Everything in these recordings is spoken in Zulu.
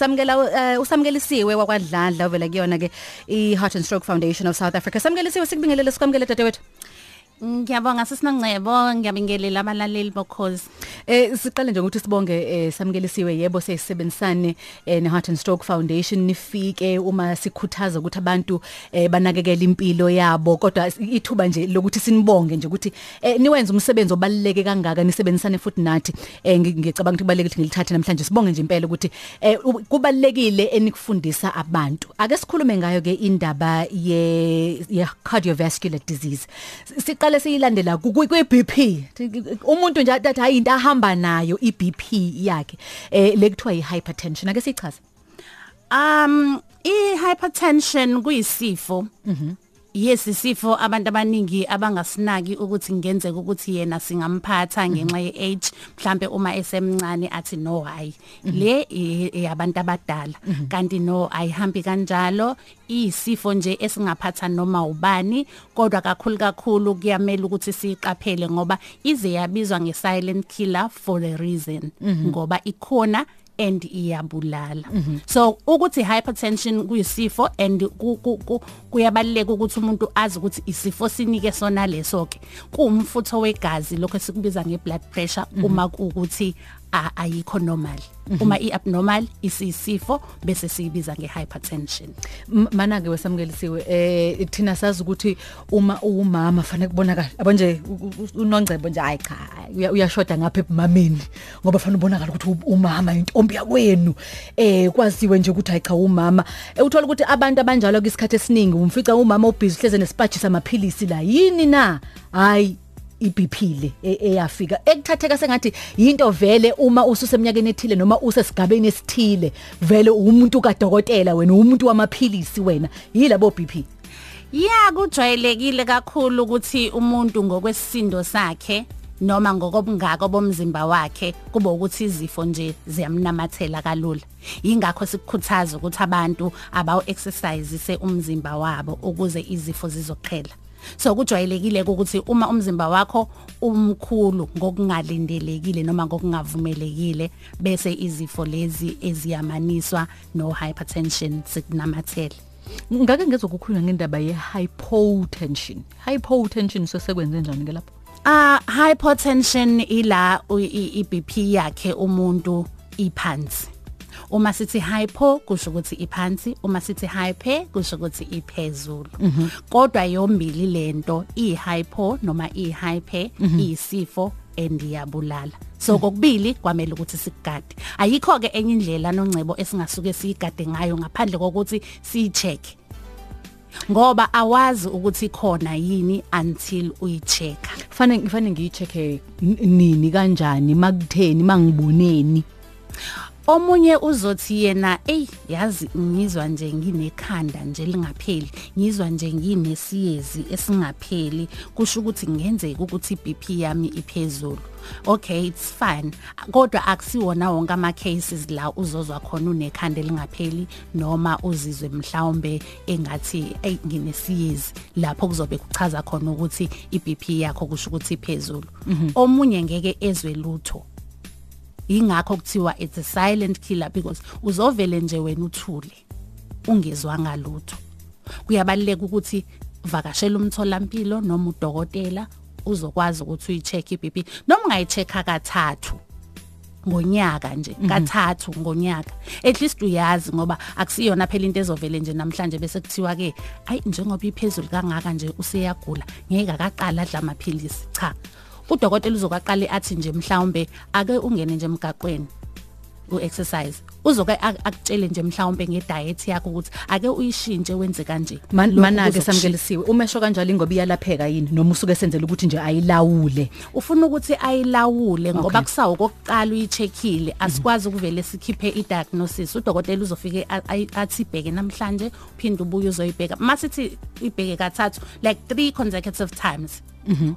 samukela uh, usamkelisiwe wakwadlandla ovela kuyona ke i Heart and Stroke Foundation of South Africa. Samkelisiwe sikubingelele sikwamukele dadewethu. Ngiyabonga sisinongcebo ngiyabingelela abalaleli bokhozi. Eh siqale nje ukuthi sibonge eh, samkelisiwe yebo sesebenzisane eh, ne Heart and Stroke Foundation. Nifike uma sikhuthaza ukuthi abantu eh, banakekele impilo yabo. Kodwa ithuba nje lokuthi sinibonge nje ukuthi eh, niwenza umsebenzi obaluleke kangaka nisebenzisane futhi nathi. Eh, ngicabanga ukuthi kubaluleke ukuthi ngilithathe namhlanje. Sibonge nje impela ukuthi eh, kubalekile enikufundisa abantu. Ake sikhulume ngayo ke indaba ye, ye cardiovascular disease. Siqale siqale siyilandela kwi BP umuntu nje athi hayi into ahamba nayo iBP yakhe eh lekuthiwa ihypertension ake sichaze um ihypertension kuyisifo. Mhm. Yes isifo abantu abaningi abangasinaki ukuthi ngenzeka ukuthi yena singamphatha ngenxa ye age mhlambe uma esemncane athi no hayi le yabantu abadala. Kanti no ayihambi kanjalo. Isifo nje esingaphatha noma ubani kodwa kakhulu kakhulu kuyamela ukuthi siqaphele ngoba ize yabizwa nge silent killer for a reason. Ngoba ikhona and iyabulala -hmm. so ukuthi hypertension kuyisifo and kuyabaleka ukuthi umuntu azi ukuthi isifo sinike sona leso ke kuumfutho wegazi lokho esikubiza ngeblood pressure -hmm. uma ukuthi ayikho normal uma iabnormal isisifo bese siyibiza ngehypertension. Mana ke wesamkelisiwe eh thina sazi ukuthi uma umama fanele kubonakala abanje unongcebo nje hayi cha uyashoda ngapha ebumameni ngoba fanele ubonakala ukuthi umama intombi yakwenu. Eh kwaziwe nje ukuthi hayi cha umama uthola ukuthi abantu abanjalo kwisikhathi esiningi umfica umama ubhizi hleze nesipaji samaphilisi la yini na? Hayi iBP le eyafika ekuthatheka sengathi into vele uma ususemnyakeni ethile noma usesigabeni esithile vele umuntu kadokotela wena umuntu wamaphilisi wena. Yilabo BP Yeah kujwayelekile kakhulu ukuthi umuntu ngokwesisindo sakhe noma ngokobungako bomzimba wakhe kube ukuthi izifo nje ziyamnamathela kalula. Ingakho sikukhuthaza ukuthi abantu abawu exercise umzimba wabo ukuze izifo zizoqhela. So kujwayelekile ukuthi uma umzimba wakho umkhulu ngokungalindelekile noma ngokungavumelekile bese izifo lezi eziyamaniswa no hypertension sikunamathele. Ngake ngezokukhuluma ngendaba ye hypotension hypotension sosekwenze njani ke lapho? Ah uh, hypotension ila iBP yakhe umuntu iphansi. Uma sithi hypo kusho ukuthi iphansi. Uma sithi hyper kusho ukuthi iphezulu. Kodwa yombili lento ihypo noma ihyper isifo endiyabulala. So kokubili kwamele ukuthi sikugade. Ayikho ke enye indlela nongcebo esingasuke siyigade ngayo ngaphandle kokuthi siyicheck ngoba awazi ukuthi khona yini until uyichecka. Fanele fanele ngiyichecke nini kanjani makutheni mangiboneni? Omunye uzothi yena ey yazi ngizwa nje nginekhanda nje lingapheli ngizwa nje nginesiyezi esingapheli kusho ukuthi ngenzeka ukuthi iBP yami iphezulu. Okay it's fine. Kodwa akusiwona wonke ama cases la uzozwa khona unekhanda lingapheli noma uzizwe mhlawumbe engathi ey nginesiyezi lapho kuzobe kuchaza khona ukuthi iBP yakho kusho ukuthi iphezulu. Omunye ngeke ezwe lutho. Ingakho kuthiwa it's a silent killer because uzovele nje wena uthule ungezwanga lutho kuyabaleka ukuthi vakashela umtholampilo noma udokotela uzokwazi ukuthi uyicheck iBP noma ungayichecka kathathu ngonyaka nje kathathu ngonyaka. At least uyazi ngoba akusiyona phela into ezovele nje namhlanje bese kuthiwa ke ayi njengoba iphezulu kangaka nje useyagula ngeke akaqala adla amaphilisi cha. Udokotela uzokaqale athi nje mhlawumbe ake ungene nje emgaqweni uexercise uzoke akutshele nje mhlawumbe ngediet yakho ukuthi ake uyishintshe wenze kanje. Mana ke samkelisiwe umesho kanjalo ingoba iyalapheka yini? Noma usuke senzele ukuthi nje ayilawule? Ufuna ukuthi ayilawule ngoba kusawo kokuqala uyicheckile. Asikwazi ukuvele sikhiphe idiagnosis. Udokotela uzofike athi ibheke namhlanje uphinde ubuye uzoyibheka. Masithi ibheke kathathu like 3 consecutive times.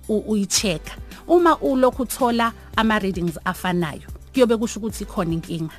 Uyicheck. Uma ulokhu uthola ama readings afanayo kuyobe kusho ukuthi khona inkinga.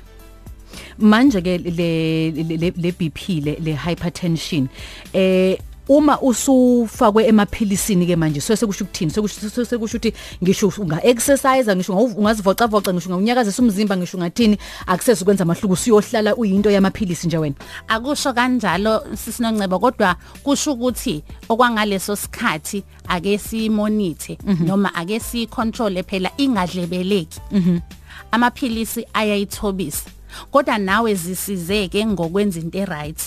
Manje ke le le BP le, le hypertension eh uma usufakwe emaphilisini ke manje so sekusho ukuthini? Sekusho sekusho ukuthi ngisho unga exercise ngisho unga- ungazivoca voca ngisho unganyakazisa umzimba ngisho ngathini akusese ukwenza amahluku usiyohlala uyinto yamaphilisi nje wena. Akusho kanjalo sisinoncebo kodwa kusho ukuthi okwangaleso sikhathi ake simonithe noma ake sicontrol phela ingadlebeleki. Amaphilisi ayayithobisa. Kodwa nawe zisizeke ngokwenza into eright.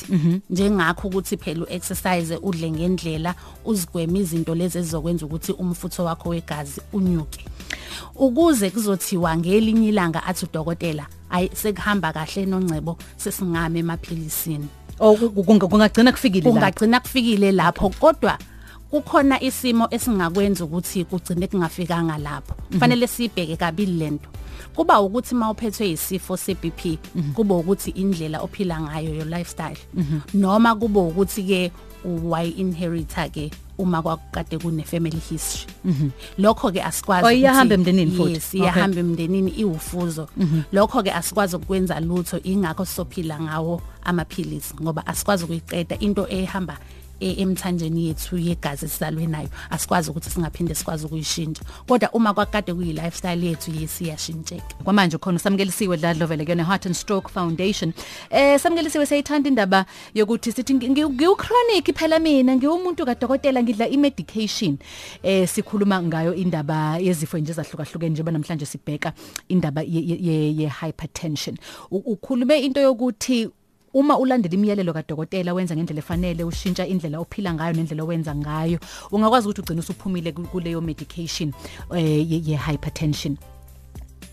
Njengakho ukuthi phela uexercise udle ngendlela uzigwema izinto lezi ezizokwenza ukuthi umfutho wakho wegazi unyuke. Ukuze kuzothiwa ngelinye ilanga athi udokotela ayi sekuhamba kahle nongcebo sesingame emaphilisini. Oh, ku- kunga- kungagcina kufikile kufikile lapho kodwa kukhona isimo esingakwenza ukuthi kugcine kungafikanga lapho. Kufanele sibheke kabili lento kuba ukuthi mawuphethwe isifo seBP kuba ukuthi indlela ophila ngayo your lifestyle. Noma kuba ukuthi ke why inherita ke uma kwakade kune family history. Lokho ke asikwazi Oh, iyahamba ukuthi- emndenini futhi? yes Okay. iyahamba emndenini iwufuzo. Lokho ke asikwazi ukwenza lutho ingakho sizophila ngawo amaphilisi ngoba asikwazi ukuyiqeda into ehamba e- emthanjeni yethu yegazi esidalwe nayo asikwazi ukuthi singaphinde sikwazi ukuyishintsha. Kodwa uma kwakade kuyi lifestyle yethu yesiyashintsheka kwamanje khona samkelisiwe dladlo vele kuyona Heart and Stroke Foundation. Eh samkelisiwe sayithanda indaba yokuthi sithi ngi- ngi- ngiu chronic phela mina ngiwumuntu kadokotela ngidla i-medication eh sikhuluma ngayo indaba yezifo nje ezahlukahlukene njengoba namhlanje sibheka indaba ye- ye ye- ye hypertension. U- ukhulume into yokuthi uma ulandela imiyalelo kadokotela wenza ngendlela efanele ushintsha indlela ophila ngayo nendlela owenza ngayo ungakwazi ukuthi ugcine usuphumile ku- kuleyo medication eh ye, ye hypertension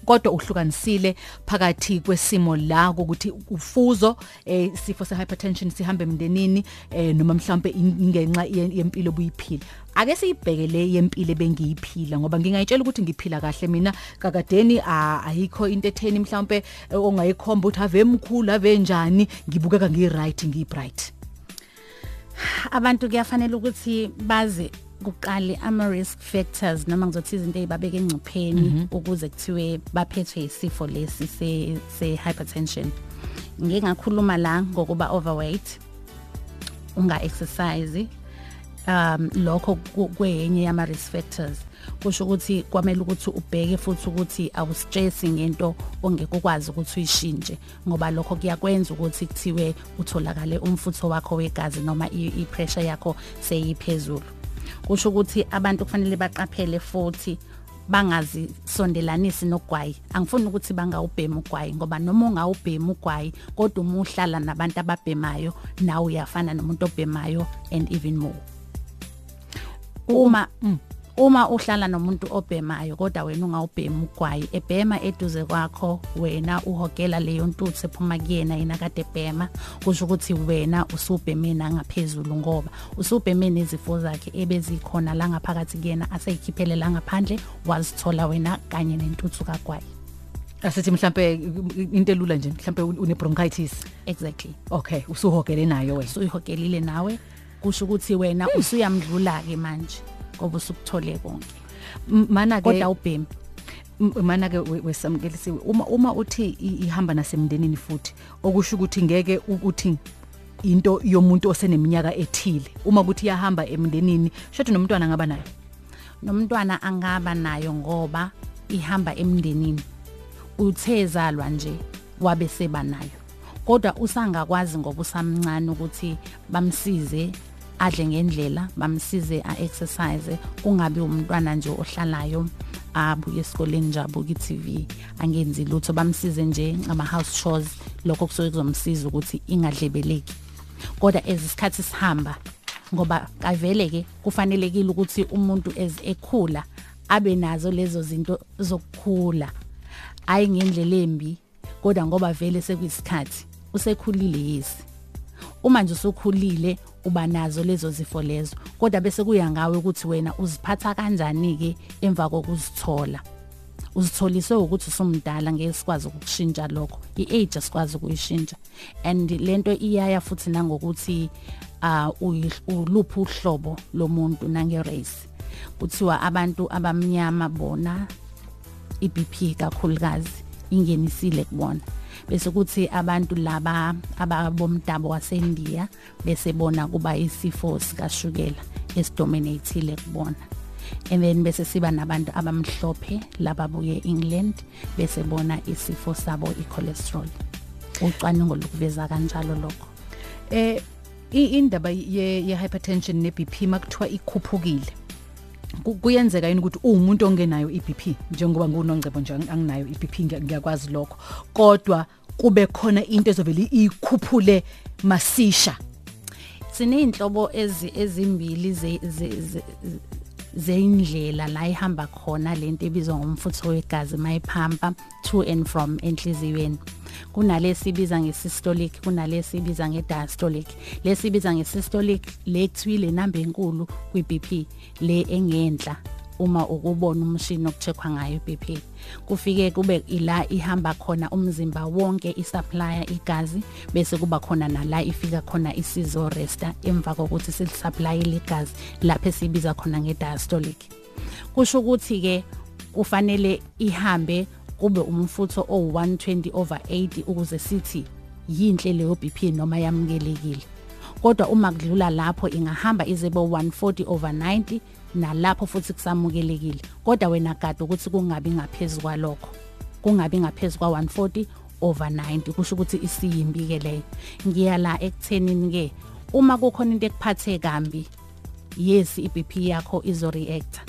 kodwa uhlukanisile phakathi kwesimo la ukuthi ufuzo eh sifo se hypertension sihambe emndenini eh noma mhlambe in- ingenxa ye- yempilo obuyiphila ake siyibhekele yempilo bengiyiphila ngoba ngingayitshela ukuthi ngiphila kahle mina. Kakadeni ayikho into etheni mhlambe eh, ongayikhomba ukuthi ave emkhulu ave njani. Ngibukeka ngiright ngibright. Abantu kuyafanele ukuthi bazi kuqale ama risk factors noma ngizothi izinto ezibabeka engcupheni ukuze kuthiwe baphethwe isifo lesi se se hypertension ngike ngakhuluma la ngokuba overweight unga exercise um lokho ku- kweyenye yama risk factors. Kusho ukuthi kwamele ukuthi ubheke futhi ukuthi awustress ngento ongeke ukwazi ukuthi uyishintshe ngoba lokho kuyakwenza ukuthi kuthiwe utholakale umfutho wakho wegazi noma i i- pressure yakho seyiphezulu. Kusho ukuthi abantu kufanele baqaphele futhi bangazisondelanisi nogwayi. Angifuni ukuthi bangawubhema ugwayi ngoba noma ungawubhema ugwayi kodwa uma uhlala nabantu ababhemayo nawe uyafana nomuntu obhemayo and even more. Uma uma uhlala nomuntu obhemayo kodwa wena ungawubhema ugwayi ebhema eduze kwakho wena uhogela leyo ntuthu ephuma kuyena yena kade ebhema. Kusho ukuthi wena usubheme nangaphezulu ngoba usubheme nezifo zakhe ebezikhona la ngaphakathi kuyena aseyikhiphele la ngaphandle wazithola wena kanye nentuthu kagwayi. Asithi mhlambe into elula nje mhlambe une bronchitis exactly. Okay usuhogele nayo wena. Usuyihogelile nawe. Kusho ukuthi wena usuyamdlula ke manje. Ngoba usukuthole konke. Mana ke kodwa ubhemi mana ke we- wesamkelisiwe uma uma uthi ihamba nasemndenini futhi okusho ukuthi ngeke ukuthi into yomuntu oseneminyaka ethile uma kuthi iyahamba emndenini shothi nomntwana ngaba nayo? Nomntwana angaba nayo ngoba ihamba emndenini. Uthezalwa nje wabe seba nayo. Kodwa usangakwazi ngoba usamncane ukuthi bamsize adle ngendlela bamsize a exercise kungabi umntwana nje ohlalayo abuye esikoleni nje abuka iTV angenzi lutho. Bamsize nje ama house chores lokho kusuke kuzomsiza ukuthi ingadlebeleki. Kodwa ezisikhathi sihamba ngoba kavele ke kufanelekile ukuthi umuntu ez ekhula abe nazo lezo zinto zokukhula. Ayi ngendlela embi kodwa ngoba vele sekuyisikhathi usekhulile yesi uma nje usukhulile uba nazo lezo zifo lezo kodwa bese kuya ngawe ukuthi wena uziphatha kanjani ke emva kokuzithola. Uzitholiswe ukuthi usumdala ngeke sikwazi ukukushintsha lokho iage asikwazi ukuyishintsha. And lento iyaya futhi nangokuthi uh uluphi uhlobo lomuntu nange race kuthiwa abantu abamnyama bona iBP kakhulukazi ingenisile kubona. Bese kuthi abantu laba ababomdabo waseNdiya bese bona kuba isifo sikashukela esidominateile kubona. And then bese siba nabantu abamhlophe lababuye England bese bona isifo sabo icholesterol. Ucwaningo lokuveza kanjalo lokho? Eh i- indaba ye ye hypertension ne BP makuthiwa ikhuphukile. ku- kuyenzeka yini ukuthi umuntu ongenayo iBP njengoba ngunongcebo nje ang- anginayo iBP ngiya- ngiyakwazi lokho. Kodwa kube khona into ezovela ikhuphule masisha. Sineyinhlobo ezi ezimbili ze ze- ze- zeindlela la ihamba khona lento ebizwa ngomfutho wegazi mayiphampa to and from enhliziyweni. Kunalesibiza ngesystolic kunalesibiza ngediastolic lesibiza ngesystolic le kuthiwile namba enkulu kwiBP le engenhla uma ukubona umshini okucheckwa ngayo iBP kufike kube ila ihamba khona umzimba wonke isupplya igazi bese kuba khona nala ifika khona isizo resta emva kokuthi silisupply igazi lapho esibiza khona ngediastolic kusho ukuthi ke kufanele ihambe kube umfutho o120 over 80 ukuze sithi yinhle leyo BP noma yamukelekile kodwa uma kudlula lapho ingahamba ize bo 140 over 90 nalapho futhi kusamukelekile. Kodwa wena gada ukuthi kungabi ngaphezulu kwalokho. Kungabi ngaphezulu kwa 140 over 90 kusho ukuthi isiyimbi ke leyo. Ngiya la ekuthenini ke uma kukhona into ekuphathe kambi yes iBP yakho izo react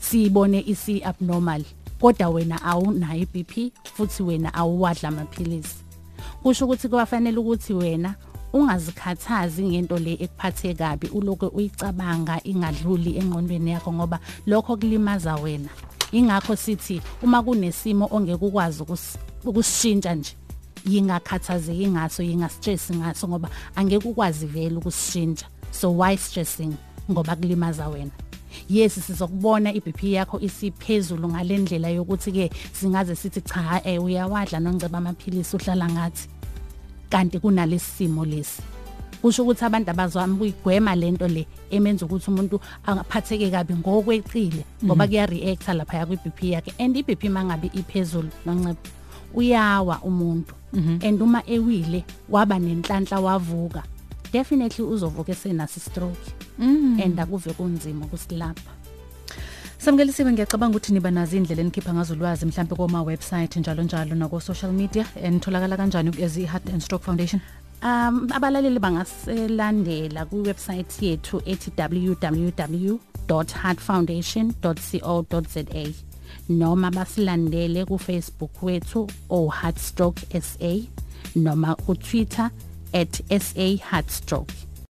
siyibone isi abnormal kodwa wena awunayo iBP futhi wena awuwadla amaphilisi. Kusho ukuthi kufanele ukuthi wena ungazikhathazi ngento le ekuphathe kabi uloke uyicabanga ingadluli engqondweni yakho ngoba lokho kulimaza wena. Ingakho sithi uma kunesimo ongeke ukwazi ukus- ukushintsha nje yingakhathazeki ngaso yingastress ngaso ngoba angeke ukwazi vele ukushintsha. So why stressing? Ngoba kulimaza wena. Yes sizokubona iBP yakho isiphezulu ngalendlela yokuthi ke singaze sithi cha eh uyawadla nongceba amaphilisi uhlala ngathi. Kanti kunalesimo lesi. Kusho ukuthi abantu abazwami kuyigwema lento le emenza ukuthi umuntu angaphatheke kabi ngokweqile ngoba kuya react lapha ya kwiBP yakhe. And iBP mangabe iphezulu noncebo uyawa umuntu. And uma ewile waba nenhlanhla wavuka. Definitely uzovuka esenasi stroke and akuve kunzima ukusilapha. Samkelisiwe ngiyacabanga ukuthi niba nazi indlela enikhipha ngazo ulwazi mhlambe koma website njalo njalo nako social media enitholakala kanjani as i Heart and Stroke Foundation? Um abalaleli bangaselandela ku website yethu ethi www.heartfoundation.co.za noma basilandele ku Facebook wethu o Heartstroke SA noma ku Twitter @saheartstroke